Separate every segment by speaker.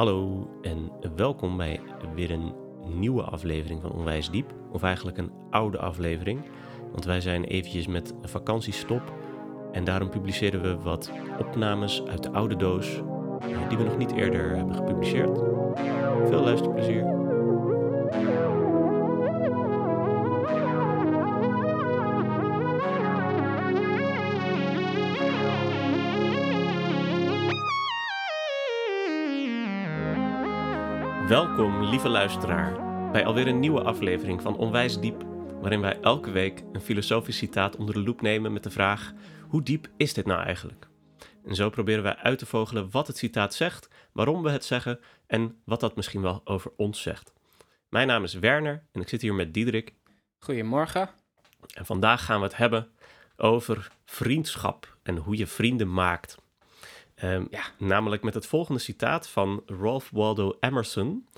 Speaker 1: Hallo en welkom bij weer een nieuwe aflevering van Onwijs Diep. Of eigenlijk een oude aflevering, want wij zijn eventjes met vakantiestop. En daarom publiceren we wat opnames uit de oude doos die we nog niet eerder hebben gepubliceerd. Veel luisterplezier. Welkom, lieve luisteraar, bij alweer een nieuwe aflevering van Onwijs Diep, waarin wij elke week een filosofisch citaat onder de loep nemen met de vraag: hoe diep is dit nou eigenlijk? En zo proberen wij uit te vogelen wat het citaat zegt, waarom we het zeggen en wat dat misschien wel over ons zegt. Mijn naam is Werner en ik zit hier met Diederik.
Speaker 2: Goedemorgen.
Speaker 1: En vandaag gaan we het hebben over vriendschap en hoe je vrienden maakt. Um, ja. Namelijk met het volgende citaat van Ralph Waldo Emerson.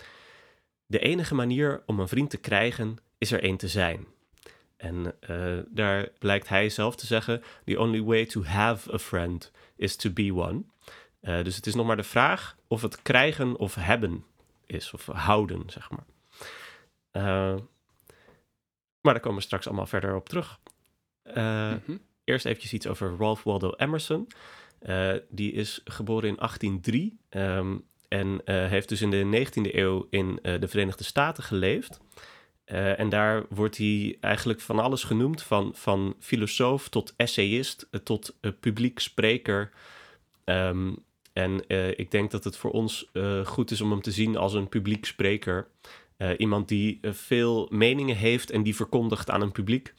Speaker 1: De enige manier om een vriend te krijgen is er één te zijn. En uh, daar blijkt hij zelf te zeggen: The only way to have a friend is to be one. Uh, dus het is nog maar de vraag of het krijgen of hebben is, of houden, zeg maar. Uh, maar daar komen we straks allemaal verder op terug. Mm -hmm. Eerst eventjes iets over Ralph Waldo Emerson. Uh, die is geboren in 1803 um, en uh, heeft dus in de 19e eeuw in uh, de Verenigde Staten geleefd. en daar wordt hij eigenlijk van alles genoemd, van, van filosoof tot essayist tot publiek spreker. Um, en ik denk dat het voor ons goed is om hem te zien als een publiek spreker. iemand die veel meningen heeft en die verkondigt aan een publiek.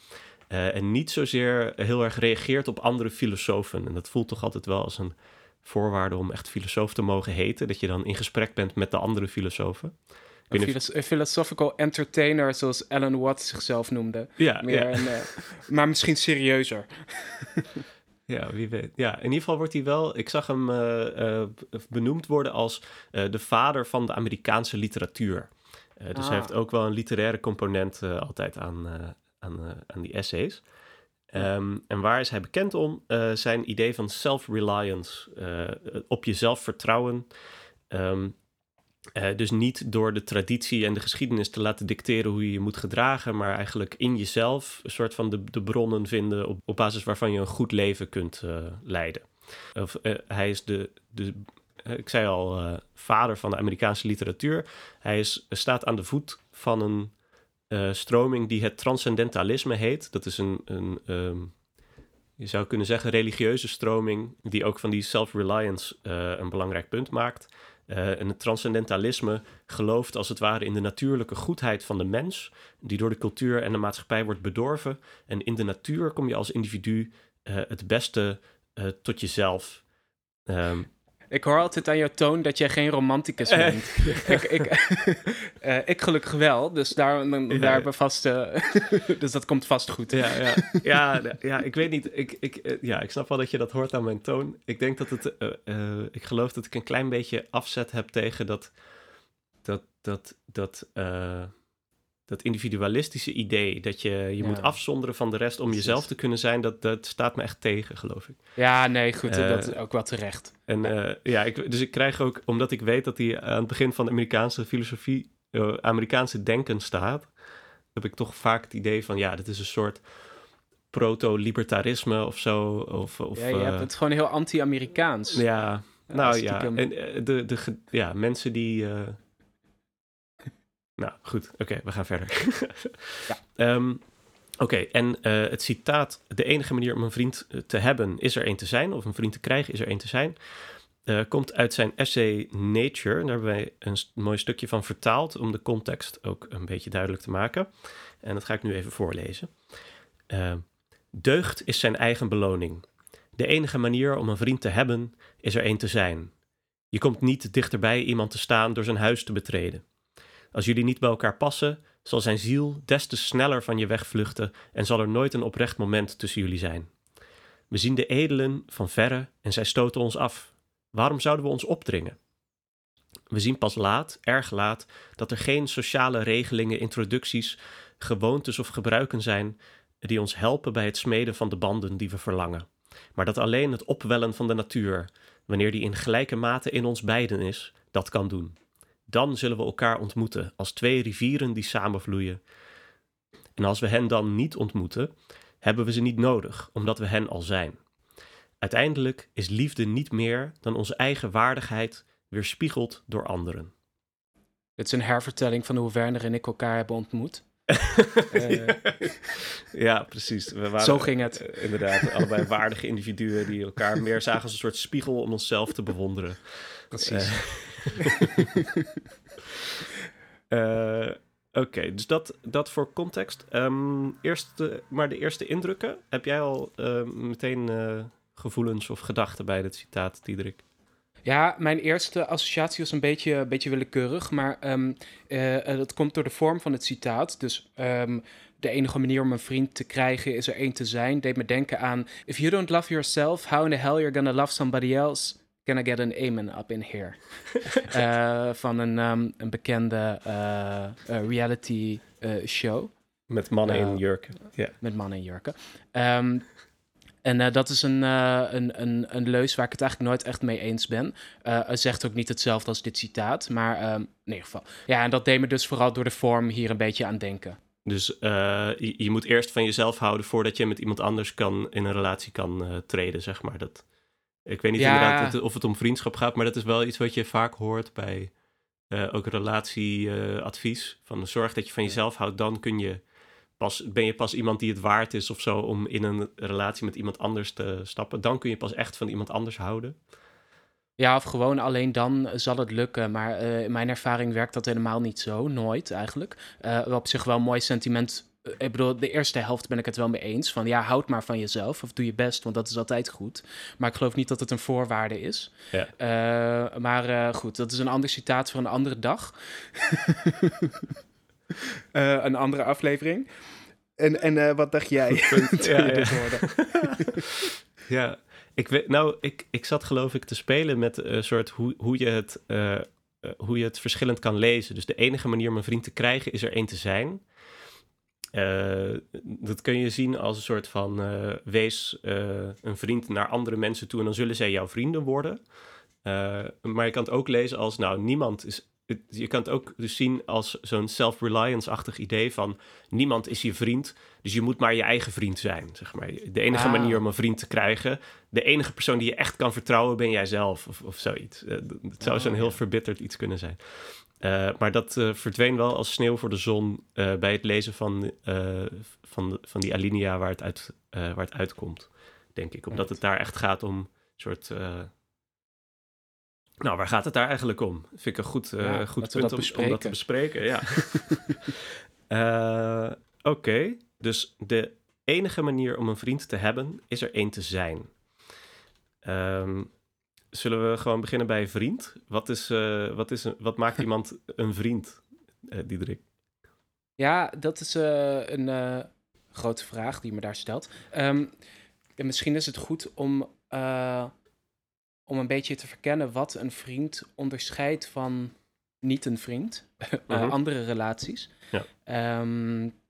Speaker 1: Uh, en niet zozeer heel erg reageert op andere filosofen. En dat voelt toch altijd wel als een voorwaarde om echt filosoof te mogen heten. Dat je dan in gesprek bent met de andere filosofen.
Speaker 2: Een, filos philosophical entertainer, zoals Alan Watts zichzelf noemde. Ja, Meer ja. Een, uh, maar misschien serieuzer.
Speaker 1: Ja, wie weet. Ja, in ieder geval wordt hij wel. Ik zag hem uh, uh, benoemd worden als de vader van de Amerikaanse literatuur. dus ah. hij heeft ook wel een literaire component altijd aan, aan, uh, aan die essays. Um, en waar is hij bekend om? Uh, zijn idee van self-reliance, uh, op jezelf vertrouwen. Um, dus niet door de traditie en de geschiedenis te laten dicteren hoe je je moet gedragen, maar eigenlijk in jezelf een soort van de, de bronnen vinden op, op basis waarvan je een goed leven kunt leiden. Of, hij is de, de ik zei al, vader van de Amerikaanse literatuur. Hij is, staat aan de voet van een uh, stroming die het transcendentalisme heet. Dat is een, een um, je zou kunnen zeggen, religieuze stroming die ook van die self-reliance uh, een belangrijk punt maakt. Uh, en het transcendentalisme gelooft als het ware in de natuurlijke goedheid van de mens, die door de cultuur en de maatschappij wordt bedorven. En in de natuur kom je als individu het beste tot jezelf. Um,
Speaker 2: ik hoor altijd aan jouw toon dat jij geen romanticus eh. bent. ik, ik, uh, ik, gelukkig wel, dus daar, ja. daar hebben vast... Uh, dus dat komt vast goed.
Speaker 1: Ja, ja. ja, ja ik weet niet. Ik, ik, ja, ik snap wel dat je dat hoort aan mijn toon. Ik denk dat het... ik geloof dat ik een klein beetje afzet heb tegen dat... Dat... Dat... dat dat individualistische idee, dat je je moet afzonderen van de rest om jezelf te kunnen zijn, dat, dat staat me echt tegen, geloof ik.
Speaker 2: Ja, nee, goed, uh, dat is ook wel terecht.
Speaker 1: En ja, uh, ja ik, dus ik krijg ook, omdat ik weet dat hij aan het begin van de Amerikaanse filosofie, uh, Amerikaanse denken staat, heb ik toch vaak het idee van, ja, dit is een soort proto-libertarisme of zo. Of, of,
Speaker 2: ja, je hebt het gewoon heel anti-Amerikaans.
Speaker 1: Ja, nou ja, en de, de, ja, mensen die nou, goed. Oké, we gaan verder. ja. Um, Oké, okay, en uh, het citaat: De enige manier om een vriend eh, te hebben is er één te zijn, of een vriend te krijgen is er één te zijn, uh, komt uit zijn essay Nature. Daar hebben wij een mooi stukje van vertaald om de context ook een beetje duidelijk te maken. En dat ga ik nu even voorlezen. Uh, deugd is zijn eigen beloning. De enige manier om een vriend te hebben is er één te zijn. Je komt niet dichterbij iemand te staan door zijn huis te betreden. Als jullie niet bij elkaar passen, zal zijn ziel des te sneller van je wegvluchten en zal er nooit een oprecht moment tussen jullie zijn. We zien de edelen van verre en zij stoten ons af. Waarom zouden we ons opdringen? We zien pas laat, erg laat, dat er geen sociale regelingen, introducties, gewoontes of gebruiken zijn die ons helpen bij het smeden van de banden die we verlangen, maar dat alleen het opwellen van de natuur, wanneer die in gelijke mate in ons beiden is, dat kan doen. Dan zullen we elkaar ontmoeten als twee rivieren die samenvloeien. En als we hen dan niet ontmoeten, hebben we ze niet nodig, omdat we hen al zijn. Uiteindelijk is liefde niet meer dan onze eigen waardigheid weerspiegeld door anderen.
Speaker 2: Het is een hervertelling van hoe Werner en ik elkaar hebben ontmoet.
Speaker 1: uh, ja, precies.
Speaker 2: We waren, zo ging het.
Speaker 1: Uh, inderdaad, allebei waardige individuen die elkaar meer zagen als een soort spiegel om onszelf te bewonderen.
Speaker 2: Precies.
Speaker 1: Uh, Oké, dus dat, dat voor context. Um, eerste, maar de eerste indrukken, heb jij al meteen gevoelens of gedachten bij dit citaat, Diederik?
Speaker 2: Ja, mijn eerste associatie was een beetje, beetje willekeurig, maar um, dat komt door de vorm van het citaat. Dus de enige manier om een vriend te krijgen is er één te zijn. Deed me denken aan: If you don't love yourself, how in the hell you're gonna love somebody else? Can I get an amen up in here? uh, van een, um, een bekende reality show.
Speaker 1: Met mannen in jurken. Yeah.
Speaker 2: Met mannen in jurken. Um, en uh, dat is een, uh, een, een, een leus waar ik het eigenlijk nooit echt mee eens ben. Uh, zegt ook niet hetzelfde als dit citaat, maar um, in ieder geval. Ja, en dat deed me dus vooral door de vorm hier een beetje aan denken.
Speaker 1: Dus je, je, moet eerst van jezelf houden voordat je met iemand anders kan, in een relatie kan treden, zeg maar. Dat, ik weet niet ja. inderdaad of het om vriendschap gaat, maar dat is wel iets wat je vaak hoort bij ook relatieadvies. van zorg dat je van jezelf houdt, dan kun je pas, ben je pas iemand die het waard is of zo om in een relatie met iemand anders te stappen. Dan kun je pas echt van iemand anders houden.
Speaker 2: Ja, of gewoon alleen dan zal het lukken. Maar uh, in mijn ervaring werkt dat helemaal niet zo. Nooit eigenlijk. Uh, op zich wel een mooi sentiment. Uh, ik bedoel, de eerste helft ben ik het wel mee eens. Van ja, houd maar van jezelf. Of doe je best, want dat is altijd goed. Maar ik geloof niet dat het een voorwaarde is. Ja. maar goed, dat is een ander citaat voor een andere dag. een andere aflevering. En, en wat dacht jij ja, ja.
Speaker 1: ja, ik weet, nou, ik, ik zat geloof ik te spelen met een soort hoe, hoe, je het, hoe je het verschillend kan lezen. Dus de enige manier om een vriend te krijgen is er één te zijn. Uh, dat kun je zien als een soort van wees een vriend naar andere mensen toe en dan zullen zij jouw vrienden worden. maar je kan het ook lezen als, nou, niemand is je kan het ook dus zien als zo'n self-reliance-achtig idee van niemand is je vriend, dus je moet maar je eigen vriend zijn, zeg maar. De enige ah. manier om een vriend te krijgen, de enige persoon die je echt kan vertrouwen, ben jij zelf of, of zoiets. Het zou oh, zo'n heel verbitterd iets kunnen zijn. Uh, maar dat uh, verdween wel als sneeuw voor de zon bij het lezen van, van, de, van die alinea waar het, uit, waar het uitkomt, denk ik. Omdat het daar echt gaat om een soort nou, waar gaat het daar eigenlijk om? Vind ik een goed, goed punt om, om, dat te bespreken. Ja. Oké, dus de enige manier om een vriend te hebben is er één te zijn. Um, zullen we gewoon beginnen bij vriend? Wat, is, uh, wat, is een, wat maakt iemand een vriend, Diederik?
Speaker 2: Ja, dat is een grote vraag die me daar stelt. Um, misschien is het goed om om een beetje te verkennen wat een vriend onderscheidt van niet een vriend, uh andere relaties. Ja. Um,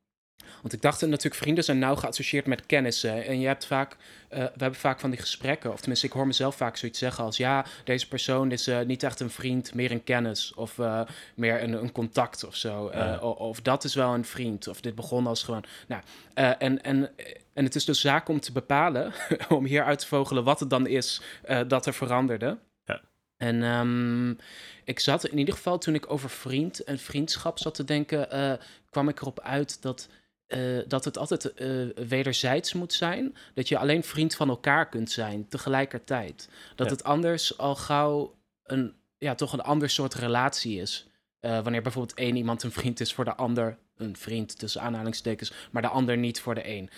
Speaker 2: want ik dacht natuurlijk, vrienden zijn nauw geassocieerd met kennissen. En je hebt vaak, uh, we hebben vaak van die gesprekken, of tenminste, ik hoor mezelf vaak zoiets zeggen als: ja, deze persoon is uh, niet echt een vriend, meer een kennis. Of uh, meer een, een, contact of zo. Ja. Of, dat is wel een vriend. Of dit begon als gewoon. Nou, en, en, en het is dus zaak om te bepalen, om hier uit te vogelen wat het dan is dat er veranderde. Ja. En um, ik zat in ieder geval toen ik over vriend en vriendschap zat te denken, kwam ik erop uit dat uh, dat het altijd uh, wederzijds moet zijn. Dat je alleen vriend van elkaar kunt zijn tegelijkertijd. Dat het anders al gauw een, ja, toch een ander soort relatie is. Uh, wanneer bijvoorbeeld één iemand een vriend is voor de ander, een vriend tussen aanhalingstekens, maar de ander niet voor de een.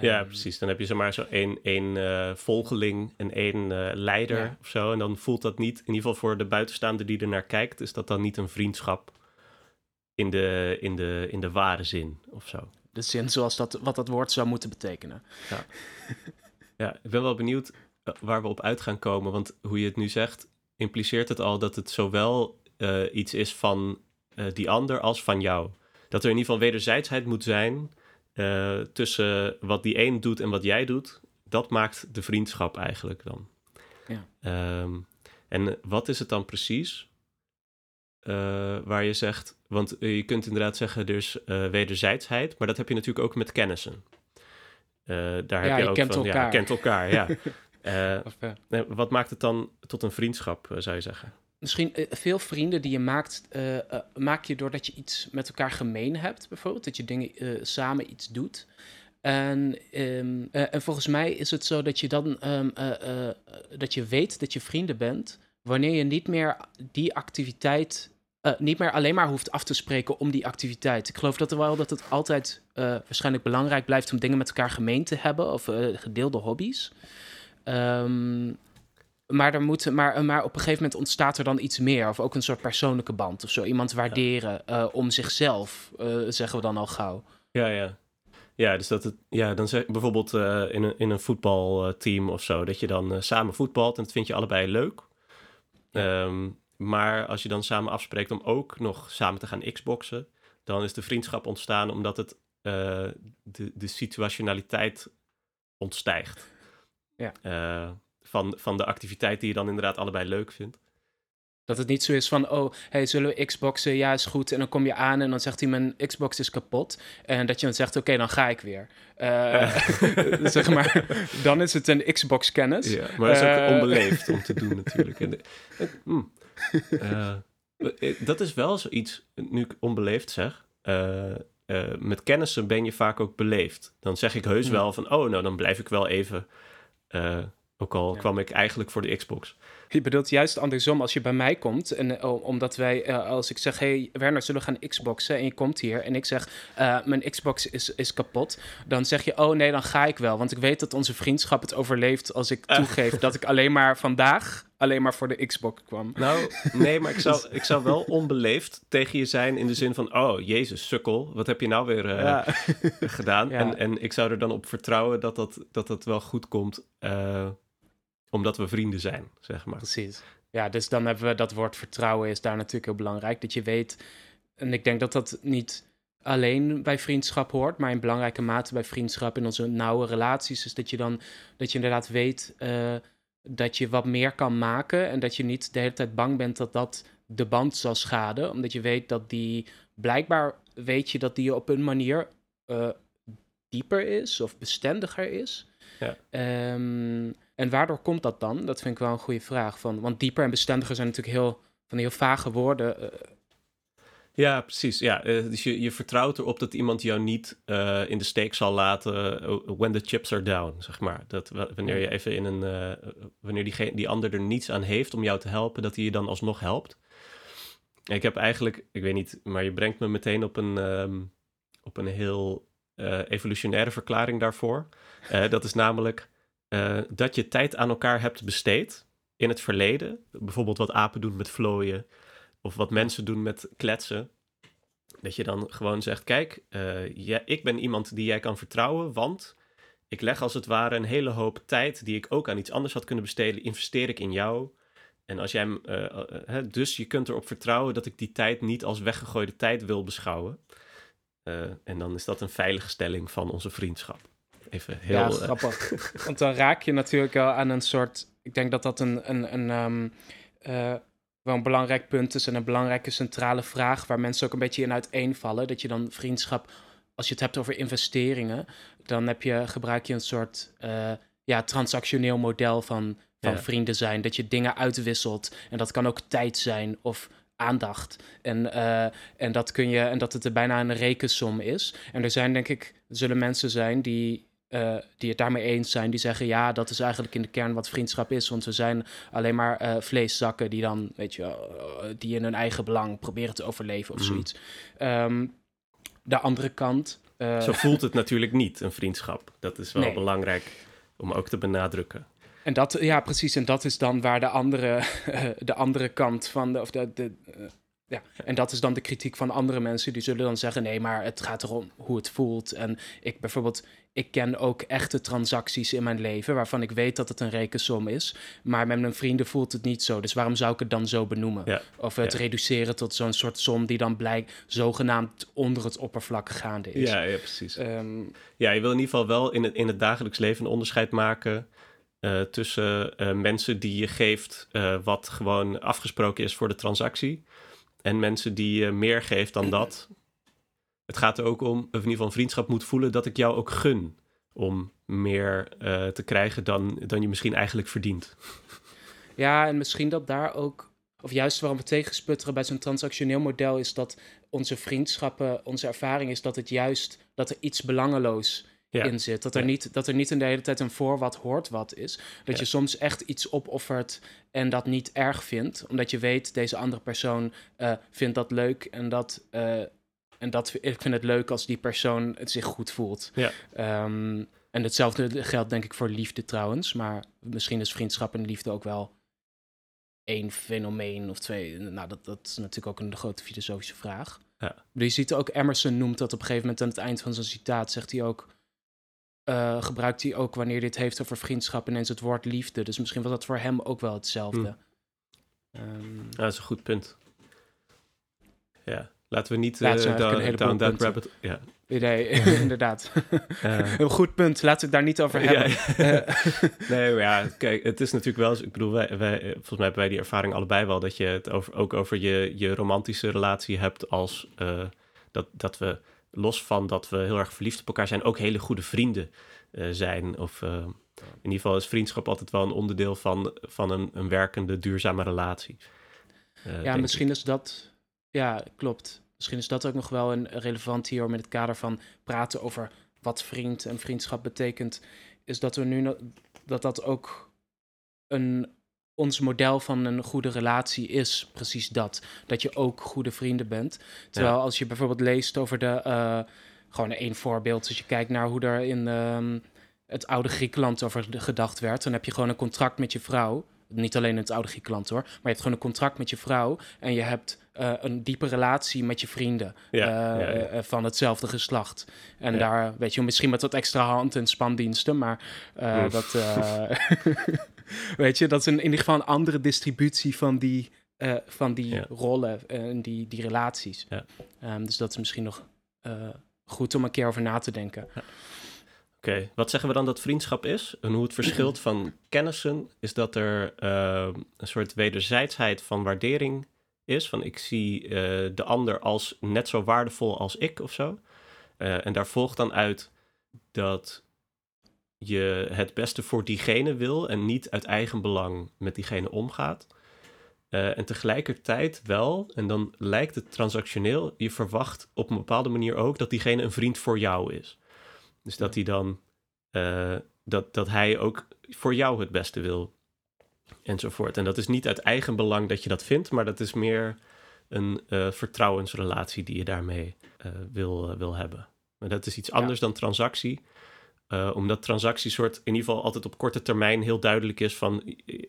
Speaker 1: Ja, um, precies. Dan heb je zomaar zo één, één volgeling en één leider ja. of zo. En dan voelt dat niet, in ieder geval voor de buitenstaander die er naar kijkt, is dat dan niet een vriendschap in de, in de, in de ware zin of zo.
Speaker 2: De zin zoals dat, wat dat woord zou moeten betekenen.
Speaker 1: Ja, ja ik ben wel benieuwd eh, waar we op uit gaan komen. Want hoe je het nu zegt, impliceert het al dat het zowel uh, iets is van uh, die ander als van jou. Dat er in ieder geval wederzijdsheid moet zijn uh, tussen wat die een doet en wat jij doet. Dat maakt de vriendschap eigenlijk dan. Ja. Um, en wat is het dan precies? Eh, waar je zegt, want je kunt inderdaad zeggen, dus uh, wederzijdsheid, maar dat heb je natuurlijk ook met kennissen. Uh, daar
Speaker 2: ja,
Speaker 1: heb je,
Speaker 2: je
Speaker 1: ook
Speaker 2: kent
Speaker 1: van,
Speaker 2: elkaar.
Speaker 1: ja, kent elkaar, ja. Eh,
Speaker 2: Of, eh,
Speaker 1: nee, wat maakt het dan tot een vriendschap, eh, zou je zeggen?
Speaker 2: Misschien eh, veel vrienden die je maakt, eh, eh, maak je doordat je iets met elkaar gemeen hebt, bijvoorbeeld. Dat je dingen eh, samen iets doet. En, ehm, eh, en volgens mij is het zo dat je dan ehm, eh, eh, dat je weet dat je vrienden bent, wanneer je niet meer die activiteit. Eh, niet meer alleen maar hoeft af te spreken om die activiteit. Ik geloof dat er wel dat het altijd eh, waarschijnlijk belangrijk blijft om dingen met elkaar gemeen te hebben of eh, gedeelde hobby's. Ehm, maar, er moet, maar, maar op een gegeven moment ontstaat er dan iets meer. Of ook een soort persoonlijke band of zo. Iemand waarderen om zichzelf, zeggen we dan al gauw.
Speaker 1: Ja, ja. Ja, dus dat het, ja, dan zeg bijvoorbeeld in een, in een voetbalteam of zo, dat je dan samen voetbalt en dat vind je allebei leuk. Ehm, maar als je dan samen afspreekt om ook nog samen te gaan xboxen, dan is de vriendschap ontstaan omdat het eh, de, de situationaliteit ontstijgt.
Speaker 2: Ja.
Speaker 1: Eh, van, van de activiteit die je dan inderdaad allebei leuk vindt.
Speaker 2: Dat het niet zo is van, oh, hey, zullen we Xboxen? Ja, is goed. En dan kom je aan en dan zegt hij, mijn Xbox is kapot. En dat je dan zegt, oké, dan ga ik weer. Eh, zeg maar, dan is het een Xbox-kennis.
Speaker 1: Ja, maar dat is ook onbeleefd om te doen natuurlijk. En, hmm. Eh, eh, dat is wel zoiets, nu ik onbeleefd zeg. eh, met kennissen ben je vaak ook beleefd. Dan zeg ik heus wel van, oh, nou dan blijf ik wel even. ook al
Speaker 2: Ja.
Speaker 1: kwam ik eigenlijk voor de Xbox.
Speaker 2: Je bedoelt juist andersom als je bij mij komt. En omdat wij, als ik zeg, hey Werner, zullen we gaan Xboxen? En je komt hier en ik zeg, mijn Xbox is, is kapot. Dan zeg je, oh nee, dan ga ik wel. Want ik weet dat onze vriendschap het overleeft als ik toegeef dat ik alleen maar vandaag alleen maar voor de Xbox kwam.
Speaker 1: Nou, nee, maar ik zou, ik zou wel onbeleefd tegen je zijn in de zin van, oh, jezus, sukkel, wat heb je nou weer eh,
Speaker 2: Ja.
Speaker 1: gedaan?
Speaker 2: Ja.
Speaker 1: En, en ik zou er dan op vertrouwen dat dat, dat, dat wel goed komt, eh, omdat we vrienden zijn, zeg maar.
Speaker 2: Precies. Ja, dus dan hebben we dat woord vertrouwen is daar natuurlijk heel belangrijk. Dat je weet, en ik denk dat dat niet alleen bij vriendschap hoort, maar in belangrijke mate bij vriendschap in onze nauwe relaties, is dat je dan, dat je inderdaad weet eh, dat je wat meer kan maken en dat je niet de hele tijd bang bent dat dat de band zal schaden, omdat je weet dat die, blijkbaar weet je dat die op een manier eh, dieper is of bestendiger is.
Speaker 1: Ja.
Speaker 2: Ehm, en waardoor komt dat dan? Dat vind ik wel een goede vraag. Van, want dieper en bestendiger zijn natuurlijk heel, van heel vage woorden. eh,
Speaker 1: Ja, precies. Ja, eh, dus je, je vertrouwt erop dat iemand jou niet eh, in de steek zal laten eh, when the chips are down, zeg maar. Dat wa- wanneer je even in een, wanneer die, die ander er niets aan heeft om jou te helpen, dat hij je dan alsnog helpt. Ik heb eigenlijk, ik weet niet, maar je brengt me meteen op een, ehm, op een heel evolutionaire verklaring daarvoor. Dat is namelijk dat je tijd aan elkaar hebt besteed in het verleden. Bijvoorbeeld wat apen doen met vlooien. Of wat mensen doen met kletsen. Dat je dan gewoon zegt: Kijk, eh, ja, ik ben iemand die jij kan vertrouwen. Want ik leg als het ware een hele hoop tijd die ik ook aan iets anders had kunnen besteden. Investeer ik in jou. En als jij, hem, eh, eh, dus je kunt erop vertrouwen dat ik die tijd niet als weggegooide tijd wil beschouwen. En dan is dat een veilige stelling van onze vriendschap. Even heel.
Speaker 2: ja, grappig. Want dan raak je natuurlijk wel aan een soort. Ik denk dat dat een, een, een ehm, eh, wel een belangrijk punt is en een belangrijke centrale vraag waar mensen ook een beetje in uiteenvallen. Dat je dan vriendschap, als je het hebt over investeringen, dan heb je, gebruik je een soort eh, ja, transactioneel model van, van
Speaker 1: Ja.
Speaker 2: vrienden zijn. Dat je dingen uitwisselt. En dat kan ook tijd zijn of aandacht. En, eh, en, dat kun je, en dat het er bijna een rekensom is. En er zijn, denk ik, er zullen mensen zijn die, eh, die het daarmee eens zijn. Die zeggen, ja, dat is eigenlijk in de kern wat vriendschap is. Want we zijn alleen maar eh, vleeszakken die dan, weet je, eh, die in hun eigen belang proberen te overleven of
Speaker 1: Mhm.
Speaker 2: zoiets. Ehm, de andere kant...
Speaker 1: Zo voelt het natuurlijk niet, een vriendschap. Dat is wel
Speaker 2: Nee.
Speaker 1: belangrijk om ook te benadrukken.
Speaker 2: En dat, ja, precies. En dat is dan waar de andere, de andere kant van de. Of de, de ja. En dat is dan de kritiek van andere mensen. Die zullen dan zeggen: nee, maar het gaat erom hoe het voelt. En ik bijvoorbeeld, ik ken ook echte transacties in mijn leven. waarvan ik weet dat het een rekensom is. Maar met mijn vrienden voelt het niet zo. Dus waarom zou ik het dan zo benoemen?
Speaker 1: Ja.
Speaker 2: Of het
Speaker 1: Ja.
Speaker 2: reduceren tot zo'n soort som die dan blijkt zogenaamd onder het oppervlak gaande is.
Speaker 1: Ja, ja precies.
Speaker 2: Ehm,
Speaker 1: Ja, je wil in ieder geval wel in het, in het dagelijks leven een onderscheid maken eh, tussen eh, mensen die je geeft eh, wat gewoon afgesproken is voor de transactie. En mensen die je meer geeft dan dat. Het gaat er ook om, of in ieder geval een vriendschap moet voelen dat ik jou ook gun om meer eh, te krijgen dan, dan je misschien eigenlijk verdient.
Speaker 2: Ja, en misschien dat daar ook, of juist waarom we tegensputteren bij zo'n transactioneel model, is dat onze vriendschappen, onze ervaring is dat het juist, dat er iets belangeloos
Speaker 1: Ja.
Speaker 2: in zit. Dat er,
Speaker 1: Ja.
Speaker 2: niet, dat er niet in de hele tijd een voor wat hoort wat is. Dat
Speaker 1: Ja.
Speaker 2: je soms echt iets opoffert en dat niet erg vindt. Omdat je weet, deze andere persoon eh, vindt dat leuk. En, dat, eh, en dat, ik vind het leuk als die persoon het zich goed voelt.
Speaker 1: Ja.
Speaker 2: Ehm, en hetzelfde geldt denk ik voor liefde trouwens. Maar misschien is vriendschap en liefde ook wel één fenomeen of twee. Nou, dat, dat is natuurlijk ook een grote filosofische vraag.
Speaker 1: Ja.
Speaker 2: Maar je ziet ook, Emerson noemt dat op een gegeven moment aan het eind van zijn citaat, zegt hij ook, eh, gebruikt hij ook wanneer het heeft over vriendschap ineens het woord liefde. Dus misschien was dat voor hem ook wel hetzelfde. Ehm,
Speaker 1: Ja, dat is een goed punt. Ja, laten we niet eh,
Speaker 2: eigenlijk
Speaker 1: down,
Speaker 2: een
Speaker 1: down that rabbit... Ja.
Speaker 2: nee, inderdaad. Een goed punt, laten we het daar niet over hebben.
Speaker 1: Ja.
Speaker 2: Eh,
Speaker 1: nee, maar ja, kijk, het is natuurlijk wel... eens- Ik bedoel, wij, wij, volgens mij hebben wij die ervaring allebei wel... dat je het over, ook over je, je romantische relatie hebt als... eh, dat, dat we, los van dat we heel erg verliefd op elkaar zijn... ook hele goede vrienden eh, zijn. Of eh, in ieder geval is vriendschap altijd wel een onderdeel van, van een, een werkende, duurzame relatie. Eh,
Speaker 2: ja, misschien is dat. Ja, klopt. Misschien is dat ook nog wel een relevant hier met het kader van praten over wat vriend en vriendschap betekent. Is dat we nu dat dat ook een ons model van een goede relatie is precies dat. Dat je ook goede vrienden bent. Terwijl als je bijvoorbeeld leest over de. eh, gewoon één voorbeeld. Als je kijkt naar hoe er in ehm, het oude Griekenland over gedacht werd. Dan heb je gewoon een contract met je vrouw. Niet alleen in het oude Griekenland hoor. Maar je hebt gewoon een contract met je vrouw. En je hebt eh, een diepe relatie met je vrienden.
Speaker 1: Ja,
Speaker 2: eh,
Speaker 1: ja, ja.
Speaker 2: van hetzelfde geslacht. En daar, weet je, misschien met wat extra hand- en spandiensten. Maar dat. eh, weet je, dat is een, in ieder geval een andere distributie van die. eh, van die
Speaker 1: Ja.
Speaker 2: rollen en die, die relaties.
Speaker 1: Ja.
Speaker 2: Ehm, dus dat is misschien nog eh, goed om een keer over na te denken.
Speaker 1: Oké, wat zeggen we dan dat vriendschap is? En hoe het verschilt van kennissen is dat er eh, een soort wederzijdsheid van waardering is. Van ik zie eh, de ander als net zo waardevol als ik of zo. Eh, en daar volgt dan uit dat je het beste voor diegene wil en niet uit eigen belang met diegene omgaat. Eh, en tegelijkertijd wel, en dan lijkt het transactioneel, je verwacht op een bepaalde manier ook dat diegene een vriend voor jou is. Dus dat hij dan, eh, dat, dat hij ook voor jou het beste wil. Enzovoort. En dat is niet uit eigen belang dat je dat vindt, maar dat is meer een eh, vertrouwensrelatie die je daarmee wil, wil hebben. Maar dat is iets
Speaker 2: Ja.
Speaker 1: anders dan transactie. Eh, omdat transactie soort in ieder geval altijd op korte termijn heel duidelijk is van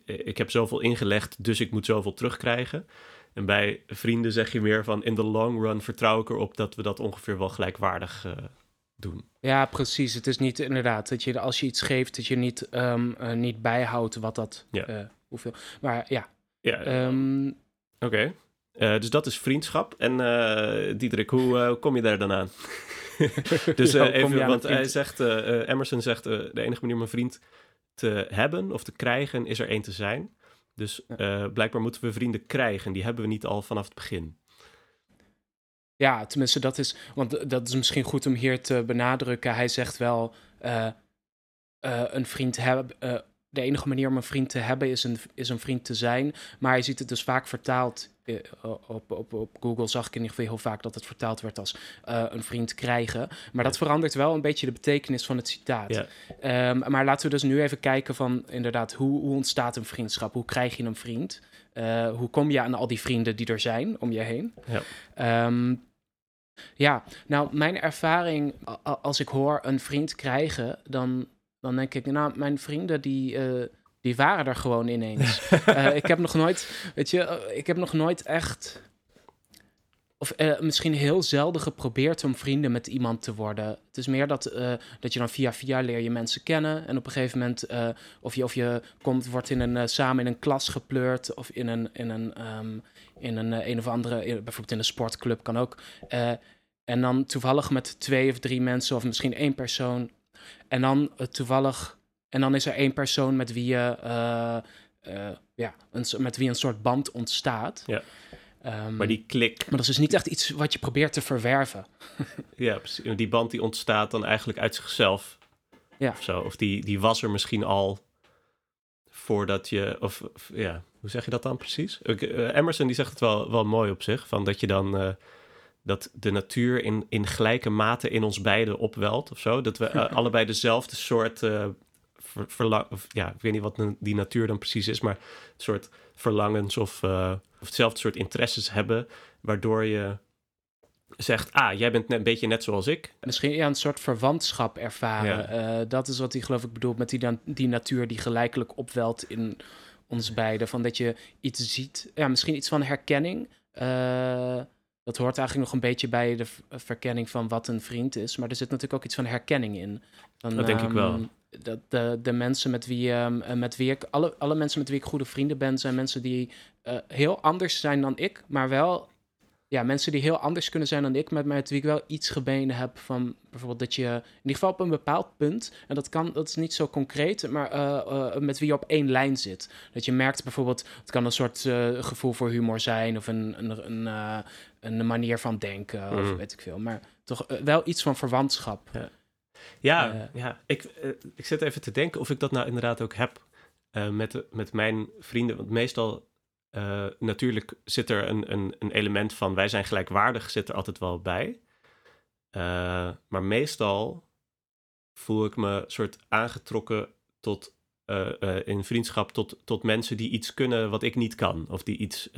Speaker 1: ik heb zoveel ingelegd, dus ik moet zoveel terugkrijgen. En bij vrienden zeg je meer van in de long run vertrouw ik erop dat we dat ongeveer wel gelijkwaardig eh, doen.
Speaker 2: Ja, precies. Het is niet inderdaad dat je als je iets geeft, dat je niet, ehm, eh, niet bijhoudt wat dat.
Speaker 1: Ja.
Speaker 2: hoeveel. Maar ja.
Speaker 1: Ja,
Speaker 2: ehm,
Speaker 1: oké. Eh, dus dat is vriendschap. En eh Diederik, hoe eh, kom je daar dan aan? dus
Speaker 2: Ja, hoe
Speaker 1: even, want hij zegt, Emerson zegt, de enige manier om een vriend te hebben of te krijgen, is er één te zijn. Dus blijkbaar moeten we vrienden krijgen. Die hebben we niet al vanaf het begin.
Speaker 2: Ja, tenminste, dat is. Want dat is misschien goed om hier te benadrukken. Hij zegt wel: een vriend hebben. de enige manier om een vriend te hebben is een, is een vriend te zijn. Maar je ziet het dus vaak vertaald. Eh, op, op, op Google zag ik in ieder geval heel vaak dat het vertaald werd als eh, een vriend krijgen. Maar dat verandert wel een beetje de betekenis van het citaat.
Speaker 1: Ja.
Speaker 2: Ehm, maar laten we dus nu even kijken van inderdaad, hoe, hoe ontstaat een vriendschap? Hoe krijg je een vriend? Eh, hoe kom je aan al die vrienden die er zijn om je heen?
Speaker 1: Ja.
Speaker 2: Ehm, ja, nou, mijn ervaring, als ik hoor een vriend krijgen, dan, dan denk ik, nou, mijn vrienden die, die waren er gewoon ineens. Eh, ik heb nog nooit, weet je, eh, ik heb nog nooit echt, of eh, misschien heel zelden geprobeerd om vrienden met iemand te worden. Het is meer dat, dat je dan via via leer je mensen kennen en op een gegeven moment, of je, of je komt, wordt in een, samen in een klas gepleurd of in een, in een, ehm, in een, een of andere, in- bijvoorbeeld in een sportclub kan ook. En dan toevallig met twee of drie mensen of misschien één persoon. En dan toevallig, en dan is er één persoon met wie je, eh, eh, ja, een, met wie een soort band ontstaat.
Speaker 1: Ja.
Speaker 2: Ehm,
Speaker 1: Maar die klik,
Speaker 2: maar dat is dus niet echt iets wat je probeert te verwerven.
Speaker 1: ja, precies. die band die ontstaat dan eigenlijk uit zichzelf.
Speaker 2: Ja.
Speaker 1: Of zo. Of die, die was er misschien al voordat je, of, of- ja, hoe zeg je dat dan precies? Ik, eh, Emerson die zegt het wel, wel mooi op zich, van dat je dan, dat de natuur in, in gelijke mate in ons beiden opwelt of zo. Dat we allebei dezelfde soort, ver- verlang, of, ja, ik weet niet wat die natuur dan precies is, maar een soort verlangens of, eh, of hetzelfde soort interesses hebben, waardoor je zegt, ah, jij bent net, een beetje net zoals ik.
Speaker 2: Misschien ja, een soort verwantschap ervaren. Eh, dat is wat hij geloof ik bedoelt met die, dan, die natuur die gelijkelijk opwelt in ons beiden. Van dat je iets ziet, ja, misschien iets van herkenning. Eh, dat hoort eigenlijk nog een beetje bij de verkenning van wat een vriend is. Maar er zit natuurlijk ook iets van herkenning in. Van,
Speaker 1: Dat denk ik wel.
Speaker 2: Dat de, de mensen met wie, ehm, eh, met wie ik, alle, alle mensen met wie ik goede vrienden ben, zijn mensen die eh, heel anders zijn dan ik, maar wel ja, mensen die heel anders kunnen zijn dan ik, met, met wie ik wel iets gemeen heb van bijvoorbeeld dat je in ieder geval op een bepaald punt, en dat kan, dat is niet zo concreet, maar eh, met wie je op één lijn zit. Dat je merkt bijvoorbeeld, het kan een soort gevoel voor humor zijn of een, een, een, een manier van denken of
Speaker 1: Mhm.
Speaker 2: weet ik veel, maar toch wel iets van verwantschap.
Speaker 1: Ja,
Speaker 2: Eh.
Speaker 1: ja. Ik, eh, ik zit even te denken of ik dat nou inderdaad ook heb eh, met, met mijn vrienden. Want meestal, natuurlijk zit er een, een, een element van wij zijn gelijkwaardig, zit er altijd wel bij. Maar meestal voel ik me soort aangetrokken tot, in vriendschap tot, tot mensen die iets kunnen wat ik niet kan. Of die iets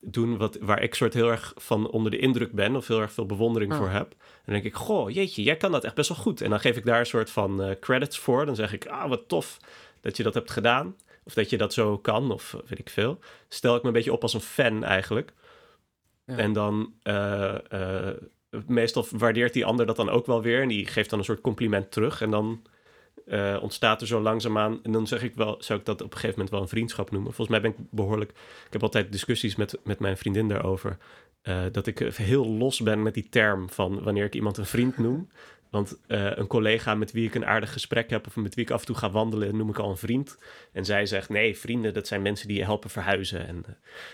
Speaker 1: doen wat, waar ik soort heel erg van onder de indruk ben of heel erg veel bewondering
Speaker 2: Oh.
Speaker 1: voor heb. Dan denk ik, goh, jeetje, jij kan dat echt best wel goed. En dan geef ik daar een soort van eh, credits voor. Dan zeg ik, ah, wat tof dat je dat hebt gedaan. Of dat je dat zo kan, of eh, weet ik veel. Stel ik me een beetje op als een fan eigenlijk.
Speaker 2: Ja.
Speaker 1: En dan, eh, meestal waardeert die ander dat dan ook wel weer. En die geeft dan een soort compliment terug. En dan eh, ontstaat er zo langzaamaan... En dan zeg ik wel, zou ik dat op een gegeven moment wel een vriendschap noemen. Volgens mij ben ik behoorlijk... Ik heb altijd discussies met, met mijn vriendin daarover. eh, dat ik heel los ben met die term van wanneer ik iemand een vriend noem. Want eh, een collega met wie ik een aardig gesprek heb... of met wie ik af en toe ga wandelen, noem ik al een vriend. En zij zegt, nee, vrienden, dat zijn mensen die je helpen verhuizen. En,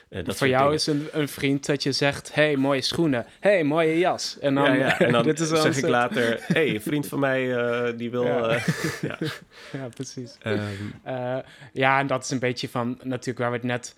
Speaker 1: eh, dat
Speaker 2: Voor jou
Speaker 1: dingen.
Speaker 2: is een, een vriend dat je zegt, hey, mooie schoenen. hey, mooie jas. En dan,
Speaker 1: ja, ja. En dan
Speaker 2: dit is dan
Speaker 1: zeg ik later... hey, een vriend van mij eh, die wil...
Speaker 2: Ja.
Speaker 1: ja.
Speaker 2: Ja, precies.
Speaker 1: Ehm,
Speaker 2: Eh, ja, en dat is een beetje van natuurlijk waar we het net,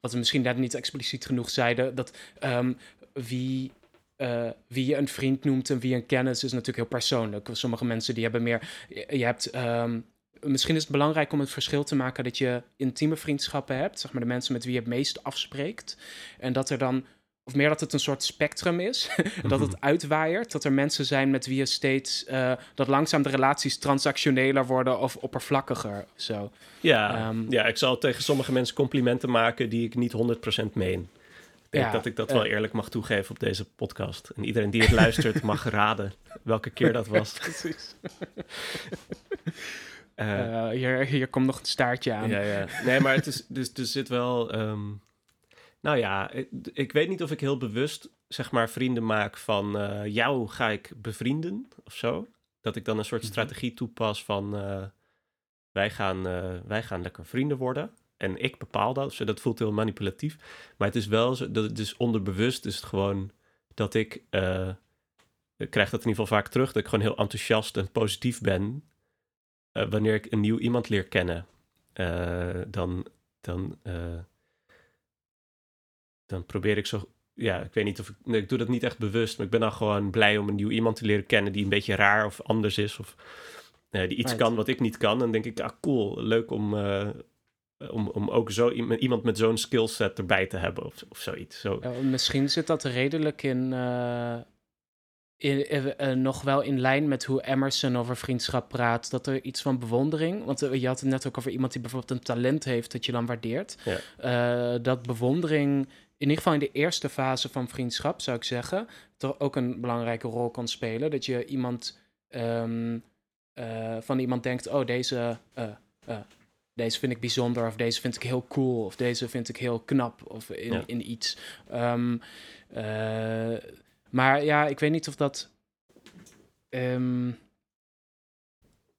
Speaker 2: wat we misschien net niet expliciet genoeg zeiden, dat ehm, wie, eh, wie je een vriend noemt en wie een kennis is natuurlijk heel persoonlijk. Sommige mensen die hebben meer, je, hebt, ehm, misschien is het belangrijk om het verschil te maken dat je intieme vriendschappen hebt, zeg maar de mensen met wie je het meest afspreekt, en dat er dan of meer dat het een soort spectrum is. dat het uitwaaiert. Dat er mensen zijn met wie je steeds. eh, dat langzaam de relaties transactioneler worden of oppervlakkiger. of Zo.
Speaker 1: ja,
Speaker 2: Ehm,
Speaker 1: ja, ik zal tegen sommige mensen complimenten maken die ik niet 100% meen. Ik denk
Speaker 2: Ja,
Speaker 1: dat ik dat wel
Speaker 2: eh.
Speaker 1: eerlijk mag toegeven op deze podcast. En iedereen die het luistert mag raden welke keer dat was.
Speaker 2: Precies.
Speaker 1: Eh,
Speaker 2: Eh, hier, hier komt nog een staartje aan.
Speaker 1: ja, ja. Nee, maar het is, dus, er zit wel... ehm, nou ja, ik, ik weet niet of ik heel bewust, zeg maar, vrienden maak van... jou ga ik bevrienden, of zo. Dat ik dan een soort
Speaker 2: Mhm.
Speaker 1: strategie toepas van... wij, gaan, wij gaan lekker vrienden worden. En ik bepaal dat. Dus dat voelt heel manipulatief. Maar het is wel zo, dat het is onderbewust is het gewoon dat ik... eh, ik krijg dat in ieder geval vaak terug, dat ik gewoon heel enthousiast en positief ben... eh, wanneer ik een nieuw iemand leer kennen. Eh, dan, dan, dan probeer ik zo... Ja, ik weet niet of ik... Nee, ik doe dat niet echt bewust, maar ik ben dan gewoon blij om een nieuw iemand te leren kennen die een beetje raar of anders is. Of die iets
Speaker 2: Right.
Speaker 1: kan wat ik niet kan. Dan denk ik, ah cool, leuk om, om, om ook zo iemand, met zo'n skillset erbij te hebben of, of zoiets. Zo.
Speaker 2: Eh, misschien zit dat redelijk in. eh, in eh, eh, nog wel in lijn met hoe Emerson over vriendschap praat. Dat er iets van bewondering. Want eh, je had het net ook over iemand die bijvoorbeeld een talent heeft. dat je dan waardeert.
Speaker 1: Ja.
Speaker 2: Eh, dat bewondering. In ieder geval in de eerste fase van vriendschap, zou ik zeggen. toch ook een belangrijke rol kan spelen. Dat je iemand. ehm, eh, van iemand denkt: oh, deze. eh, eh, deze vind ik bijzonder, of deze vind ik heel cool, of deze vind ik heel knap, of in,
Speaker 1: Ja.
Speaker 2: in iets. Ehm, eh, maar ja, ik weet niet of dat. ehm,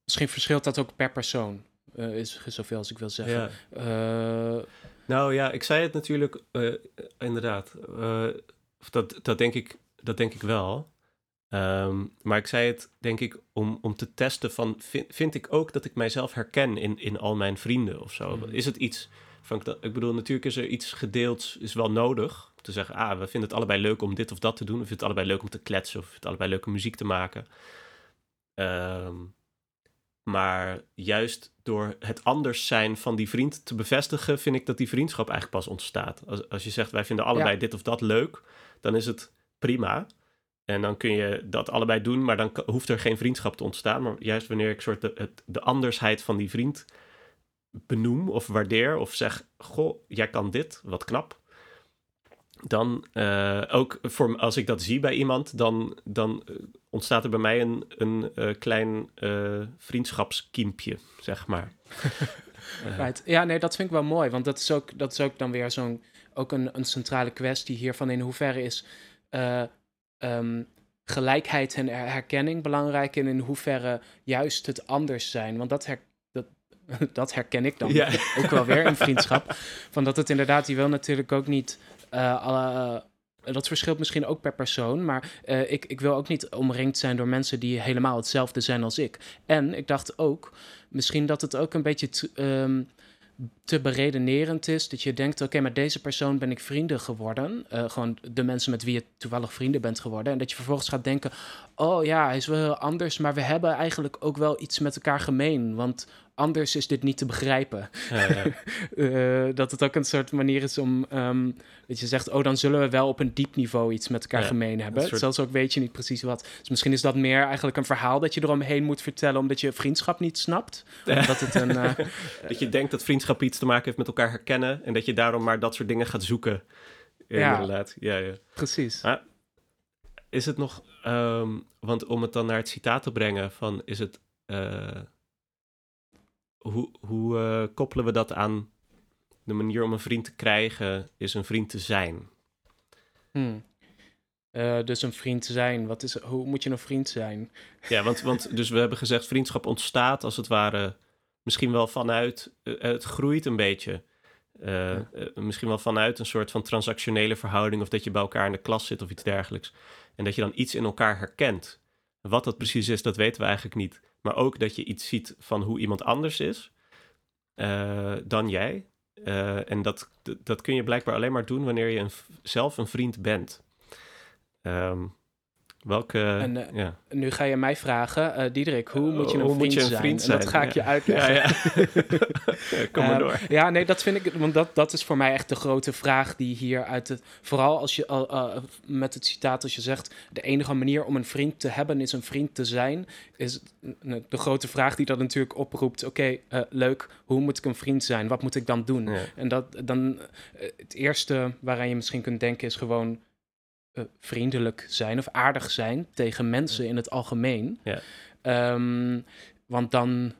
Speaker 2: misschien verschilt dat ook per persoon, eh, is zoveel als ik wil zeggen.
Speaker 1: Ja.
Speaker 2: Eh,
Speaker 1: Nou ja, ik zei het natuurlijk uh, inderdaad. Uh, dat, dat, denk ik, dat denk ik wel. Um, maar ik zei het denk ik om, om te testen van... Vind, vind ik ook dat ik mijzelf herken in, in al mijn vrienden of zo? Mm. Is het iets... Van, ik bedoel, natuurlijk is er iets gedeeld, is wel nodig. Te zeggen, ah, we vinden het allebei leuk om dit of dat te doen. We vinden het allebei leuk om te kletsen. Of we vinden het allebei leuk om muziek te maken. Um, maar juist door het anders zijn van die vriend te bevestigen, vind ik dat die vriendschap eigenlijk pas ontstaat. Als, als je zegt wij vinden allebei dit of dat leuk, dan is het prima. En dan kun je dat allebei doen, maar dan hoeft er geen vriendschap te ontstaan. Maar juist wanneer ik soort de, het, de andersheid van die vriend benoem of waardeer of zeg: Goh, jij kan dit, wat knap dan uh, ook voor, als ik dat zie bij iemand, dan, dan eh, ontstaat er bij mij een, een uh, klein vriendschapskiempje, zeg maar.
Speaker 2: right. Ja, nee, dat vind ik wel mooi, want dat is ook, dat is ook dan weer zo'n ook een, een centrale kwestie hiervan in hoeverre is um, gelijkheid en herkenning belangrijk en in hoeverre juist het anders zijn. Want dat, her, dat, dat herken ik dan ja. ook wel weer in vriendschap. Van dat het inderdaad, die wil natuurlijk ook niet uh, dat verschilt misschien ook per persoon, maar uh, ik, ik wil ook niet omringd zijn door mensen die helemaal hetzelfde zijn als ik. En ik dacht ook, misschien dat het ook een beetje um, te beredenerend is. Dat je denkt, oké, met deze persoon ben ik vrienden geworden. Uh, gewoon de mensen met wie je toevallig vrienden bent geworden. En dat je vervolgens gaat denken, oh ja, hij is wel heel anders, maar we hebben eigenlijk ook wel iets met elkaar gemeen. Want anders is dit niet te begrijpen. Ja, ja. uh, dat het ook een soort manier is om, um, dat je zegt, oh, dan zullen we wel op een diep niveau iets met elkaar gemeen hebben. Soort... Zelfs ook weet je niet precies wat. Dus misschien is dat meer eigenlijk een verhaal dat je eromheen moet vertellen, omdat je vriendschap niet snapt. Dat, het een, uh,
Speaker 1: dat je denkt dat vriendschap iets te maken heeft met elkaar herkennen en dat je daarom maar dat soort dingen gaat zoeken. Inderdaad, ja, ja.
Speaker 2: Precies.
Speaker 1: Maar is het nog, um, want om het dan naar het citaat te brengen van, is het... Uh, hoe, hoe uh, koppelen we dat aan de manier om een vriend te krijgen, is een vriend te zijn?
Speaker 2: Hmm. Uh, dus een vriend te zijn, wat is, hoe moet je een vriend zijn?
Speaker 1: Ja, want, want dus we hebben gezegd, vriendschap ontstaat als het ware misschien wel vanuit, uh, het groeit een beetje. Uh, misschien wel vanuit een soort van transactionele verhouding of dat je bij elkaar in de klas zit of iets dergelijks. En dat je dan iets in elkaar herkent. Wat dat precies is, dat weten we eigenlijk niet maar ook dat je iets ziet van hoe iemand anders is uh, dan jij. Uh, en dat, dat kun je blijkbaar alleen maar doen wanneer je een, zelf een vriend bent. Um, Welke, en, uh, ja.
Speaker 2: Nu ga je mij vragen, uh, Diederik, hoe moet je een, hoe vriend, je een zijn? vriend, zijn? En dat ga ik je uitleggen. Ja,
Speaker 1: ja. Kom maar door.
Speaker 2: ja, nee, dat vind ik, want dat, dat is voor mij echt de grote vraag die hier uit het... Vooral als je uh, met het citaat als je zegt, de enige manier om een vriend te hebben is een vriend te zijn, is de grote vraag die dat natuurlijk oproept. Oké, okay, leuk, hoe moet ik een vriend zijn? Wat moet ik dan doen? En dat, dan, het eerste waaraan je misschien kunt denken is gewoon uh, vriendelijk zijn of aardig zijn tegen mensen in het algemeen. Ja. Um, want dan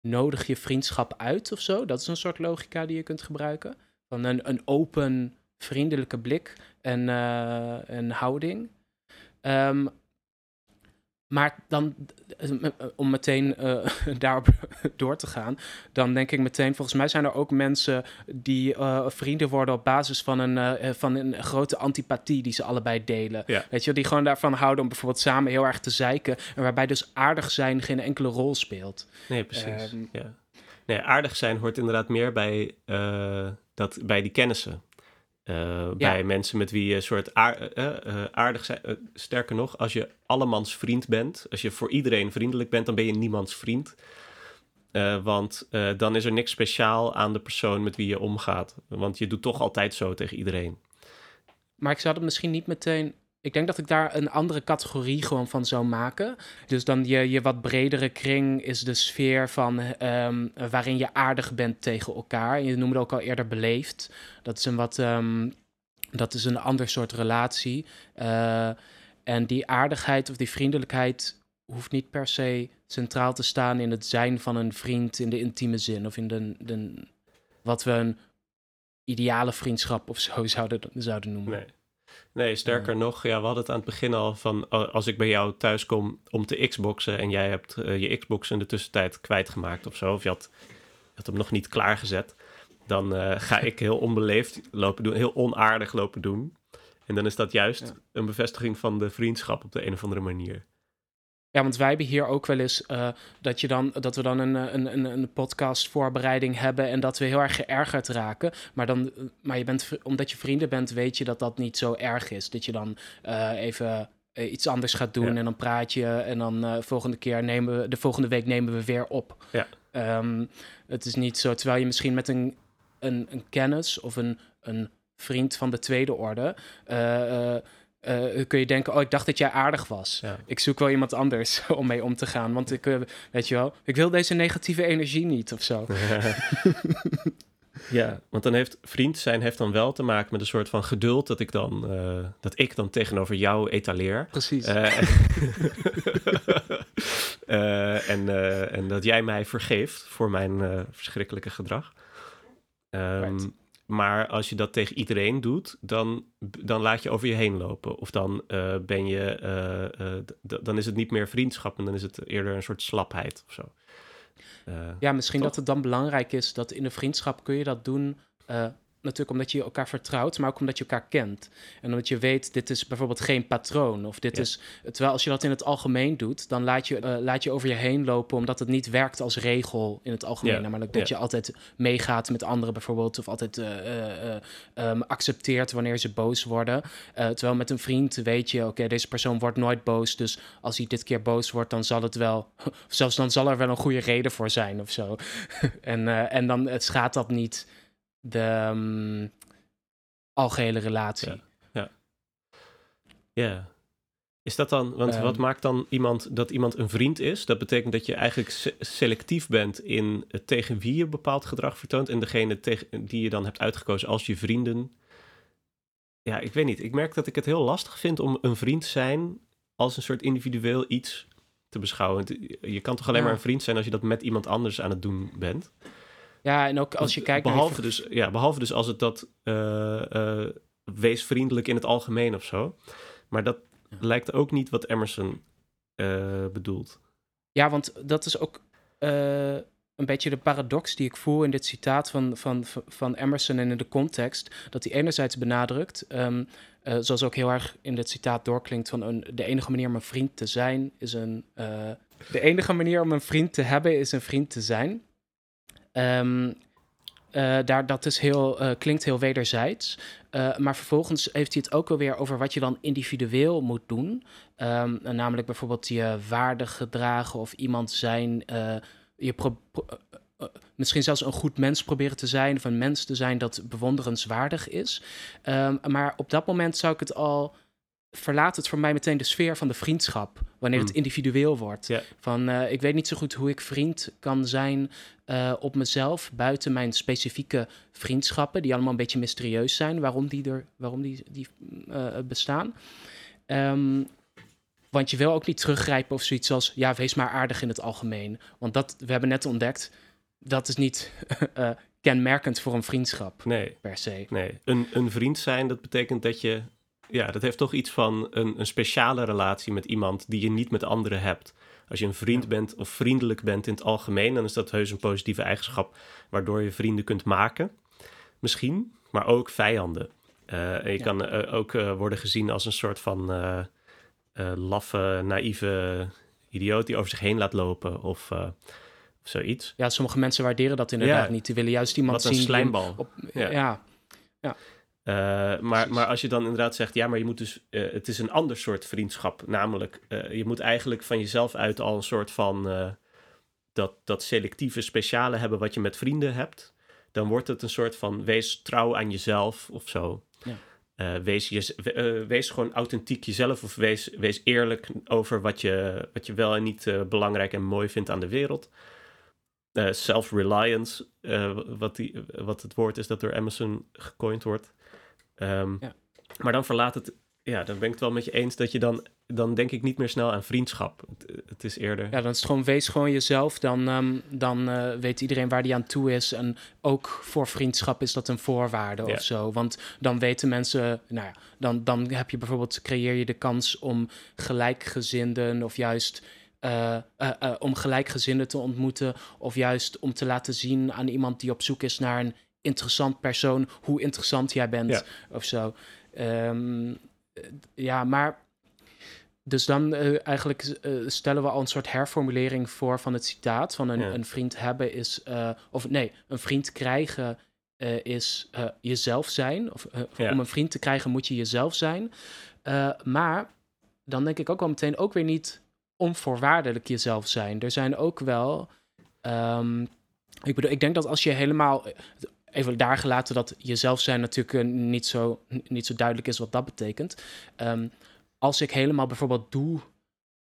Speaker 2: nodig je vriendschap uit of zo. Dat is een soort logica die je kunt gebruiken. Van een, een open, vriendelijke blik en, uh, en houding. Um, maar dan, om meteen uh, daarop door te gaan, dan denk ik meteen, volgens mij zijn er ook mensen die uh, vrienden worden op basis van een, uh, van een grote antipathie die ze allebei delen. Ja. Weet je, die gewoon daarvan houden om bijvoorbeeld samen heel erg te zeiken. En waarbij dus aardig zijn geen enkele rol speelt.
Speaker 1: Nee, precies. Um, ja. Nee, aardig zijn hoort inderdaad meer bij, dat, bij die kennissen. Uh, bij mensen met wie je een soort aard, uh, uh, aardig zijn. sterker nog, als je allemans vriend bent, als je voor iedereen vriendelijk bent, dan ben je niemands vriend. want dan is er niks speciaal aan de persoon met wie je omgaat. Want je doet toch altijd zo tegen iedereen.
Speaker 2: Maar ik zou het misschien niet meteen ik denk dat ik daar een andere categorie gewoon van zou maken. Dus dan je, je wat bredere kring is de sfeer van um, waarin je aardig bent tegen elkaar. Je noemde ook al eerder beleefd. Dat is een wat. Um, dat is een ander soort relatie. Uh, en die aardigheid of die vriendelijkheid hoeft niet per se centraal te staan in het zijn van een vriend in de intieme zin. Of in de, de wat we een ideale vriendschap of zo zouden, zouden noemen.
Speaker 1: Nee. Nee, sterker nog, ja, we hadden het aan het begin al van als ik bij jou thuis kom om te Xboxen en jij hebt uh, je Xbox in de tussentijd kwijtgemaakt of zo, of je had, had hem nog niet klaargezet, dan eh, ga ik heel onbeleefd lopen doen, heel onaardig lopen doen. En dan is dat juist
Speaker 2: Ja.
Speaker 1: een bevestiging van de vriendschap op de een of andere manier.
Speaker 2: Ja, want wij hebben hier ook wel eens eh, dat, je dan, dat we dan een, eh, een, een, een podcast voorbereiding hebben en dat we heel erg geërgerd raken. Maar, dan, eh, maar je bent, omdat je vrienden bent, weet je dat dat niet zo erg is. Dat je dan even iets anders gaat doen
Speaker 1: Ja.
Speaker 2: en dan praat je en dan eh, volgende keer nemen we, de volgende week nemen we weer op.
Speaker 1: Ja.
Speaker 2: Ehm, het is niet zo, terwijl je misschien met een, een, een kennis of een, een vriend van de tweede orde. Eh, kun je denken, oh, ik dacht dat jij aardig was.
Speaker 1: Ja.
Speaker 2: Ik zoek wel iemand anders om mee om te gaan. Want ik, eh, weet je wel, ik wil deze negatieve energie niet of zo.
Speaker 1: ja, want dan heeft vriend zijn heeft dan wel te maken met een soort van geduld dat ik dan, eh, dat ik dan tegenover jou etaleer.
Speaker 2: Precies.
Speaker 1: En, en dat jij mij vergeeft voor mijn verschrikkelijke gedrag.
Speaker 2: Right.
Speaker 1: Maar als je dat tegen iedereen doet, dan, dan laat je over je heen lopen. Of dan eh, ben je, eh, eh, dan is het niet meer vriendschap en dan is het eerder een soort slapheid of zo.
Speaker 2: Ja, misschien
Speaker 1: toch?
Speaker 2: dat het dan belangrijk is dat in de vriendschap kun je dat doen. Natuurlijk omdat je elkaar vertrouwt, maar ook omdat je elkaar kent. En omdat je weet, dit is bijvoorbeeld geen patroon. Of dit
Speaker 1: Ja.
Speaker 2: is. Terwijl als je dat in het algemeen doet, dan laat je, eh, laat je over je heen lopen, omdat het niet werkt als regel in het algemeen.
Speaker 1: Ja.
Speaker 2: Namelijk dat
Speaker 1: Ja.
Speaker 2: je altijd meegaat met anderen bijvoorbeeld, of altijd eh, eh, eh, ehm, accepteert wanneer ze boos worden. Terwijl met een vriend weet je, oké, deze persoon wordt nooit boos. Dus als hij dit keer boos wordt, dan zal het wel, of zelfs dan zal er wel een goede reden voor zijn of zo. en, en dan het schaadt dat niet de ehm, algehele relatie.
Speaker 1: Ja. Ja. Is dat dan, want
Speaker 2: Ehm.
Speaker 1: wat maakt dan iemand dat iemand een vriend is? Dat betekent dat je eigenlijk se- selectief bent in het tegen wie je bepaald gedrag vertoont en degene tegen, die je dan hebt uitgekozen als je vrienden. Ja, ik weet niet. Ik merk dat ik het heel lastig vind om een vriend zijn als een soort individueel iets te beschouwen. Je kan toch alleen
Speaker 2: Ja.
Speaker 1: maar een vriend zijn als je dat met iemand anders aan het doen bent?
Speaker 2: Ja, en ook als je kijkt naar...
Speaker 1: behalve dus, ja, behalve dus als het dat eh, wees vriendelijk in het algemeen of zo. Maar dat
Speaker 2: Ja.
Speaker 1: lijkt ook niet wat Emerson eh, bedoelt.
Speaker 2: Ja, want dat is ook een beetje de paradox die ik voel in dit citaat van, van, van Emerson en in de context. Dat hij enerzijds benadrukt, ehm, eh, zoals ook heel erg in dit citaat doorklinkt, van een, de enige manier om een vriend te zijn is een. de enige manier om een vriend te hebben is een vriend te zijn. Ehm, eh, daar, dat is heel, eh, klinkt heel wederzijds. Eh, maar vervolgens heeft hij het ook alweer over wat je dan individueel moet doen. Ehm, namelijk bijvoorbeeld je waardig gedragen of iemand zijn. je misschien zelfs een goed mens proberen te zijn. Of een mens te zijn dat bewonderenswaardig is. Ehm, maar op dat moment zou ik het al. Verlaat het voor mij meteen de sfeer van de vriendschap. Wanneer het
Speaker 1: Hmm.
Speaker 2: individueel wordt. Van eh, ik weet niet zo goed hoe ik vriend kan zijn eh, op mezelf. Buiten mijn specifieke vriendschappen. Die allemaal een beetje mysterieus zijn. Waarom die, er, waarom die, die eh, bestaan. Ehm, want je wil ook niet teruggrijpen of zoiets als... ja, wees maar aardig in het algemeen. Want dat, we hebben net ontdekt... dat is niet kenmerkend voor een vriendschap,
Speaker 1: Nee,
Speaker 2: per se.
Speaker 1: nee. Een, een vriend zijn, dat betekent dat je... Ja, dat heeft toch iets van een, een speciale relatie met iemand die je niet met anderen hebt. Als je een vriend
Speaker 2: Ja.
Speaker 1: bent of vriendelijk bent in het algemeen, dan is dat heus een positieve eigenschap waardoor je vrienden kunt maken. Misschien, maar ook vijanden. En je
Speaker 2: Ja.
Speaker 1: kan eh, ook eh, worden gezien als een soort van laffe, naïeve idioot die over zich heen laat lopen of, of zoiets.
Speaker 2: Ja, sommige mensen waarderen dat inderdaad
Speaker 1: Ja.
Speaker 2: niet. Die willen juist iemand
Speaker 1: Wat een
Speaker 2: zien... die hem
Speaker 1: slijmbal.
Speaker 2: Op,
Speaker 1: Ja.
Speaker 2: ja.
Speaker 1: Eh, maar, maar als je dan inderdaad zegt, ja, maar je moet dus, eh, het is een ander soort vriendschap. Namelijk, eh, je moet eigenlijk van jezelf uit al een soort van dat, dat selectieve speciale hebben wat je met vrienden hebt. Dan wordt het een soort van wees trouw aan jezelf of zo.
Speaker 2: Ja.
Speaker 1: Wees, je, wees gewoon authentiek jezelf of wees, wees eerlijk over wat je, wat je wel en niet belangrijk en mooi vindt aan de wereld. Self-reliance, wat, die, wat het woord is dat door Emerson gecoind wordt. Ehm,
Speaker 2: Ja.
Speaker 1: Maar dan verlaat het, ja, dan ben ik het wel met je eens dat je dan, dan denk ik niet meer snel aan vriendschap. Het, het is eerder,
Speaker 2: Ja, dan is het gewoon, wees gewoon jezelf. Dan, ehm, dan eh, weet iedereen waar die aan toe is. En ook voor vriendschap is dat een voorwaarde
Speaker 1: Ja.
Speaker 2: of zo. Want dan weten mensen, nou ja, dan, dan heb je bijvoorbeeld, creëer je de kans om gelijkgezinden of juist. eh, eh, om gelijkgezinden te ontmoeten, of juist om te laten zien aan iemand die op zoek is naar een interessant persoon, hoe interessant jij bent
Speaker 1: Ja.
Speaker 2: of zo. Ehm, eh, ja, maar dus dan eh, eigenlijk eh, stellen we al een soort herformulering voor van het citaat van een,
Speaker 1: Ja.
Speaker 2: een vriend hebben is, eh, of nee, een vriend krijgen is jezelf zijn. Of
Speaker 1: Ja.
Speaker 2: om een vriend te krijgen moet je jezelf zijn. Maar dan denk ik ook wel meteen ook weer niet onvoorwaardelijk jezelf zijn. Er zijn ook wel. ehm, ik bedoel, ik denk dat als je helemaal. Even daar gelaten dat jezelf zijn natuurlijk eh, niet, zo, niet zo duidelijk is wat dat betekent. Ehm, als ik helemaal bijvoorbeeld doe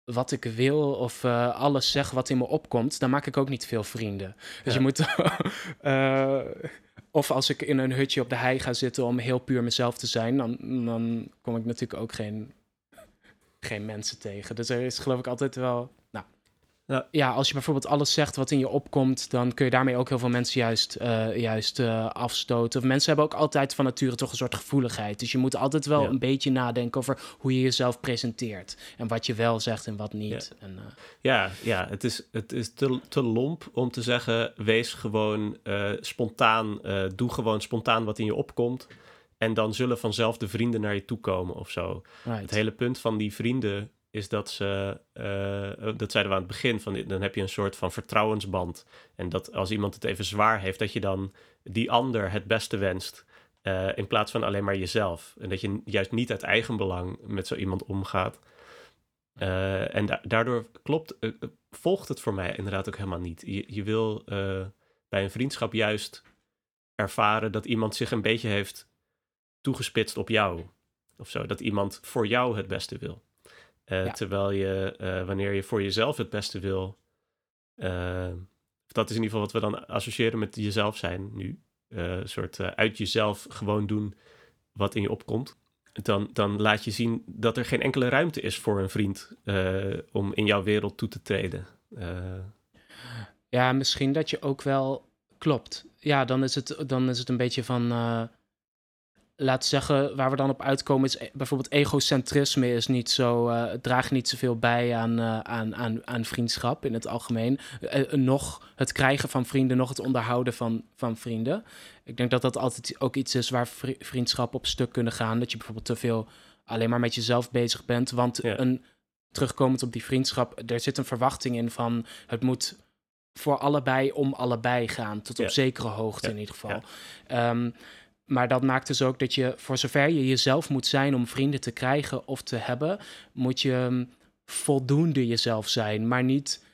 Speaker 2: wat ik wil of eh, alles zeg wat in me opkomt, dan maak ik ook niet veel vrienden. Dus
Speaker 1: Ja.
Speaker 2: je moet. eh, of als ik in een hutje op de hei ga zitten om heel puur mezelf te zijn, dan, dan kom ik natuurlijk ook geen, geen mensen tegen. Dus er is geloof ik altijd wel. Nou,
Speaker 1: Ja.
Speaker 2: ja, als je bijvoorbeeld alles zegt wat in je opkomt, dan kun je daarmee ook heel veel mensen juist, eh, juist eh, afstoten. Of mensen hebben ook altijd van nature toch een soort gevoeligheid. Dus je moet altijd wel
Speaker 1: Ja.
Speaker 2: een beetje nadenken over hoe je jezelf presenteert. En wat je wel zegt en wat niet. En, eh,
Speaker 1: Ja, ja het is, het is te, te lomp om te zeggen: wees gewoon eh, spontaan, eh, doe gewoon spontaan wat in je opkomt. En dan zullen vanzelf de vrienden naar je toe komen of zo.
Speaker 2: right.
Speaker 1: Het hele punt van die vrienden is dat ze, eh, dat zeiden we aan het begin, van, dan heb je een soort van vertrouwensband. En dat als iemand het even zwaar heeft, dat je dan die ander het beste wenst. eh, in plaats van alleen maar jezelf. En dat je juist niet uit eigen belang met zo iemand omgaat. Eh, en da- daardoor klopt, volgt het voor mij inderdaad ook helemaal niet. Je, je wil bij een vriendschap juist ervaren dat iemand zich een beetje heeft toegespitst op jou. Of zo, dat iemand voor jou het beste wil. Eh,
Speaker 2: Ja.
Speaker 1: Terwijl je, eh, wanneer je voor jezelf het beste wil, eh, dat is in ieder geval wat we dan associëren met jezelf zijn nu. Een soort uit jezelf gewoon doen wat in je opkomt. Dan, dan laat je zien dat er geen enkele ruimte is voor een vriend om in jouw wereld toe te treden.
Speaker 2: Ja, misschien dat je ook wel klopt. Ja, dan is het, dan is het een beetje van. Laat zeggen, waar we dan op uitkomen is e- bijvoorbeeld egocentrisme is niet zo, het draagt niet zoveel bij aan, eh, aan, aan, aan vriendschap in het algemeen. Eh, nog het krijgen van vrienden, nog het onderhouden van, van vrienden. Ik denk dat dat altijd ook iets is waar vri- vriendschappen op stuk kunnen gaan. Dat je bijvoorbeeld te veel alleen maar met jezelf bezig bent. Want
Speaker 1: Ja.
Speaker 2: een, terugkomend op die vriendschap, er zit een verwachting in van het moet voor allebei om allebei gaan. Tot op
Speaker 1: Ja.
Speaker 2: zekere hoogte
Speaker 1: Ja,
Speaker 2: in ieder geval.
Speaker 1: ja.
Speaker 2: Ehm, maar dat maakt dus ook dat je, voor zover je jezelf moet zijn om vrienden te krijgen of te hebben, moet je mm, voldoende jezelf zijn, maar niet.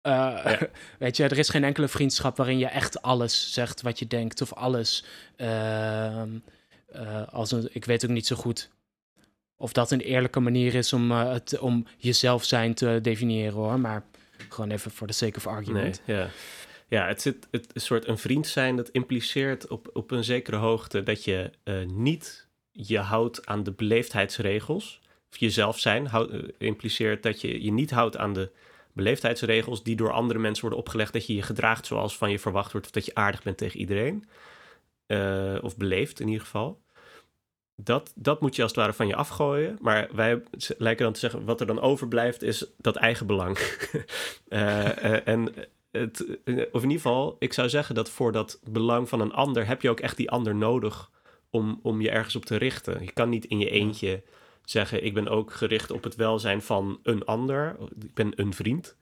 Speaker 2: eh,
Speaker 1: Ja.
Speaker 2: Weet je, er is geen enkele vriendschap waarin je echt alles zegt wat je denkt of alles. ehm, eh, als een, ik weet ook niet zo goed of dat een eerlijke manier is om, eh, het, om jezelf zijn te definiëren hoor. Maar gewoon even voor de sake of
Speaker 1: nee,
Speaker 2: argument.
Speaker 1: ja. Ja, het zit het een soort een vriend zijn dat impliceert op, op een zekere hoogte dat je eh, niet je houdt aan de beleefdheidsregels. Of jezelf zijn eh, impliceert dat je je niet houdt aan de beleefdheidsregels die door andere mensen worden opgelegd. Dat je je gedraagt zoals van je verwacht wordt of dat je aardig bent tegen iedereen. Eh, of beleefd in ieder geval. Dat, dat moet je als het ware van je afgooien. Maar wij lijken dan te zeggen, wat er dan overblijft is dat eigen belang. En het, eh, of in ieder geval, ik zou zeggen dat voor dat belang van een ander heb je ook echt die ander nodig om, om je ergens op te richten. Je kan niet in je eentje zeggen, ik ben ook gericht op het welzijn van een ander. Ik ben een vriend.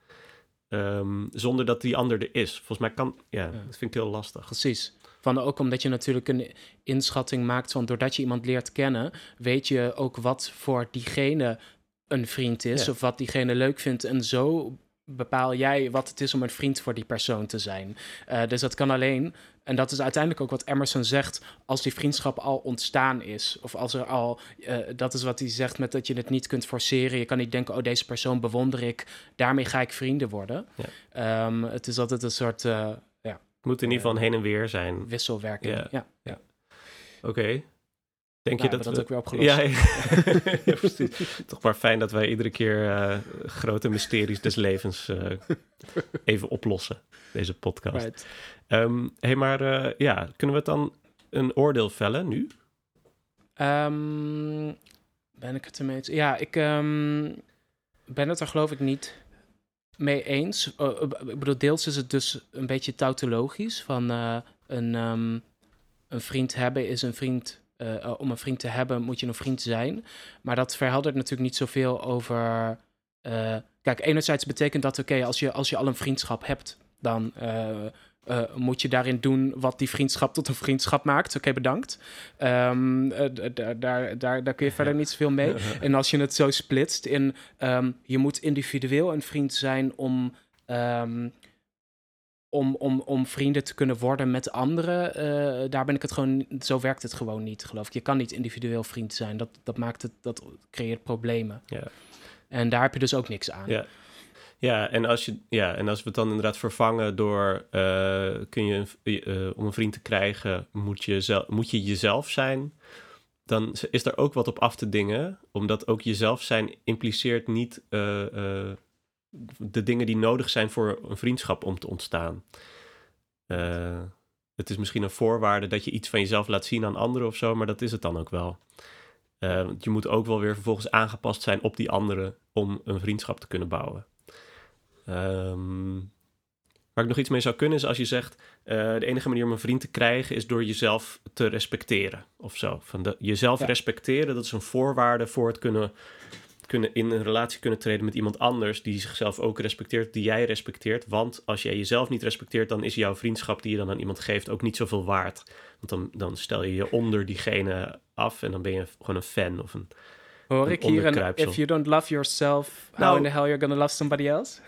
Speaker 1: Ehm, zonder dat die ander er is. Volgens mij kan, ja,
Speaker 2: Ja.
Speaker 1: dat vind ik heel lastig.
Speaker 2: Precies. Van ook omdat je natuurlijk een inschatting maakt van doordat je iemand leert kennen, weet je ook wat voor diegene een vriend is
Speaker 1: Ja.
Speaker 2: of wat diegene leuk vindt. En zo bepaal jij wat het is om een vriend voor die persoon te zijn. Eh, dus dat kan alleen, en dat is uiteindelijk ook wat Emerson zegt, als die vriendschap al ontstaan is. Of als er al, eh, dat is wat hij zegt met dat je het niet kunt forceren. Je kan niet denken, oh deze persoon bewonder ik, daarmee ga ik vrienden worden.
Speaker 1: Ja.
Speaker 2: Ehm, het is altijd een soort eh, ja,
Speaker 1: Het moet in ieder geval een heen en weer zijn.
Speaker 2: wisselwerking.
Speaker 1: Ja.
Speaker 2: ja.
Speaker 1: Oké. Denk
Speaker 2: Nou,
Speaker 1: je
Speaker 2: hebben
Speaker 1: dat,
Speaker 2: we dat
Speaker 1: we-
Speaker 2: ook weer opgelost.
Speaker 1: Ja, ja. Ja, precies. Toch maar fijn dat wij iedere keer eh, grote mysteries des levens eh, even oplossen. Deze podcast.
Speaker 2: Right.
Speaker 1: Ehm hey, maar eh, ja, kunnen we het dan een oordeel vellen nu?
Speaker 2: Ehm, ben ik het ermee eens? Ja, ik ehm, ben het er geloof ik niet mee eens. Ik bedoel, deels is het dus een beetje tautologisch van... een, een vriend hebben is een vriend. Eh, eh, om een vriend te hebben moet je een vriend zijn. Maar dat verheldert natuurlijk niet zoveel over. eh, kijk, enerzijds betekent dat, oké, als, je, als je al een vriendschap hebt, dan moet je daarin doen wat die vriendschap tot een vriendschap maakt. Oké, bedankt. Ehm, eh, daar, daar, daar kun je verder niet zoveel mee. En als je het zo splitst in ehm, je moet individueel een vriend zijn om, ehm, om, om, om vrienden te kunnen worden met anderen, eh, daar ben ik het gewoon, zo werkt het gewoon niet, geloof ik. Je kan niet individueel vriend zijn. Dat, dat maakt het, dat creëert problemen.
Speaker 1: Ja.
Speaker 2: En daar heb je dus ook niks aan.
Speaker 1: Ja. Ja, en als, je, ja, en als we het dan inderdaad vervangen door... eh, kun je, eh, om een vriend te krijgen, moet je, zel, moet je jezelf zijn... dan is er ook wat op af te dingen. Omdat ook jezelf zijn impliceert niet de dingen die nodig zijn voor een vriendschap om te ontstaan. Eh, het is misschien een voorwaarde dat je iets van jezelf laat zien aan anderen of zo... maar dat is het dan ook wel. Eh, want je moet ook wel weer vervolgens aangepast zijn op die anderen... om een vriendschap te kunnen bouwen. Ehm, waar ik nog iets mee zou kunnen is als je zegt: eh, de enige manier om een vriend te krijgen is door jezelf te respecteren of zo. Van de, jezelf
Speaker 2: Ja.
Speaker 1: respecteren, dat is een voorwaarde voor het kunnen, kunnen in een relatie kunnen treden met iemand anders die zichzelf ook respecteert, die jij respecteert. Want als jij jezelf niet respecteert, dan is jouw vriendschap die je dan aan iemand geeft ook niet zoveel waard. Want dan, dan stel je je onder diegene af en dan ben je gewoon een fan of een.
Speaker 2: Hoor
Speaker 1: Een
Speaker 2: ik hier een if you don't love yourself, how
Speaker 1: Nou-
Speaker 2: in the hell you're gonna love somebody else?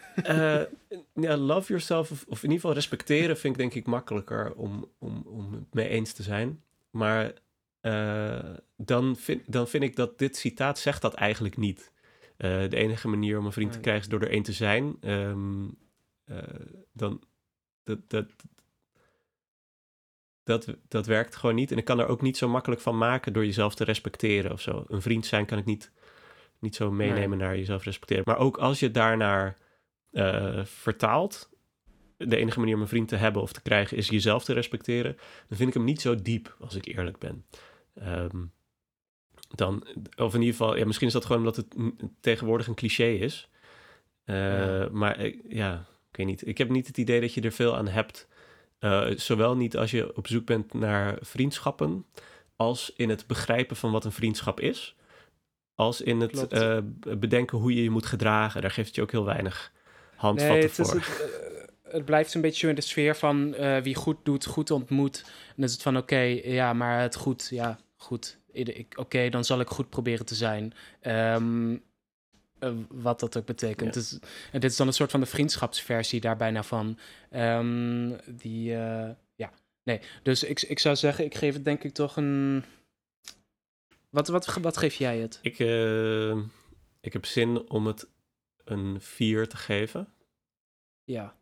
Speaker 1: Ja, love yourself, of, of in ieder geval respecteren, vind ik denk ik makkelijker om, om, om het mee eens te zijn. Maar eh, dan, vind, dan vind ik dat dit citaat zegt dat eigenlijk niet. Eh, de enige manier om een vriend te krijgen is door er één te zijn. Ehm, eh, dan, dat, dat, dat, dat werkt gewoon niet. En ik kan er ook niet zo makkelijk van maken door jezelf te respecteren of zo. Een vriend zijn kan ik niet, niet zo meenemen naar jezelf respecteren. Maar ook als je daarnaar eh, vertaalt, de enige manier om een vriend te hebben of te krijgen is jezelf te respecteren, dan vind ik hem niet zo diep, als ik eerlijk ben. Ehm, dan, of in ieder geval, ja, misschien is dat gewoon omdat het tegenwoordig een cliché is. Eh,
Speaker 2: Ja.
Speaker 1: Maar ja, ik weet niet. Ik heb niet het idee dat je er veel aan hebt. Eh, zowel niet als je op zoek bent naar vriendschappen, als in het begrijpen van wat een vriendschap is, als in het eh, bedenken hoe je je moet gedragen. Daar geeft het je ook heel weinig handvatten
Speaker 2: Nee, het, is
Speaker 1: voor.
Speaker 2: het, eh, het blijft een beetje in de sfeer van wie goed doet, goed ontmoet. En dan is het van oké, ja, maar het goed, ja, goed. Oké, dan zal ik goed proberen te zijn. Ehm, eh, wat dat ook betekent.
Speaker 1: Ja.
Speaker 2: Dus, en dit is dan een soort van de vriendschapsversie daar bijna van. Ehm, die, eh, ja, nee. Dus ik, ik zou zeggen, ik geef het denk ik toch een... Wat, wat, wat geef jij het?
Speaker 1: Ik, eh, ik heb zin om het een 4 te geven.
Speaker 2: Ja.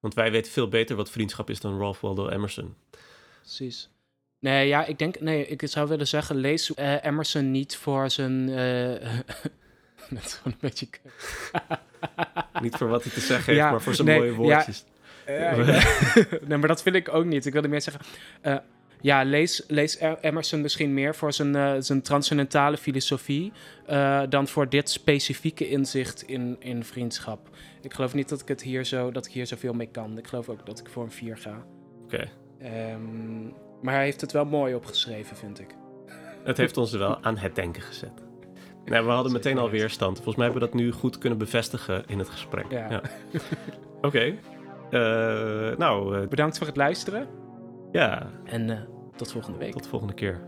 Speaker 1: Want wij weten veel beter wat vriendschap is dan Ralph Waldo Emerson.
Speaker 2: Precies. Nee, ja, ik denk, nee, ik zou willen zeggen, lees eh, Emerson niet voor zijn. eh dat is gewoon een beetje.
Speaker 1: Niet voor wat hij te zeggen heeft,
Speaker 2: Ja,
Speaker 1: maar voor zijn
Speaker 2: nee,
Speaker 1: mooie woordjes.
Speaker 2: Ja, ja. nee, maar dat vind ik ook niet. Ik wilde meer zeggen. eh, ja, lees, lees Emerson misschien meer voor zijn, eh, zijn transcendentale filosofie. eh, dan voor dit specifieke inzicht in, in vriendschap. Ik geloof niet dat ik het hier zo, dat ik hier zoveel mee kan. Ik geloof ook dat ik voor een 4 ga.
Speaker 1: Oké.
Speaker 2: Ehm, maar hij heeft het wel mooi opgeschreven, vind ik.
Speaker 1: Het heeft ons wel aan het denken gezet. Nee, we hadden meteen al weerstand. Volgens mij hebben we dat nu goed kunnen bevestigen in het gesprek.
Speaker 2: Ja.
Speaker 1: Oké. Eh, nou, eh,
Speaker 2: Bedankt voor het luisteren.
Speaker 1: ja,
Speaker 2: En eh, tot volgende week.
Speaker 1: tot de volgende keer.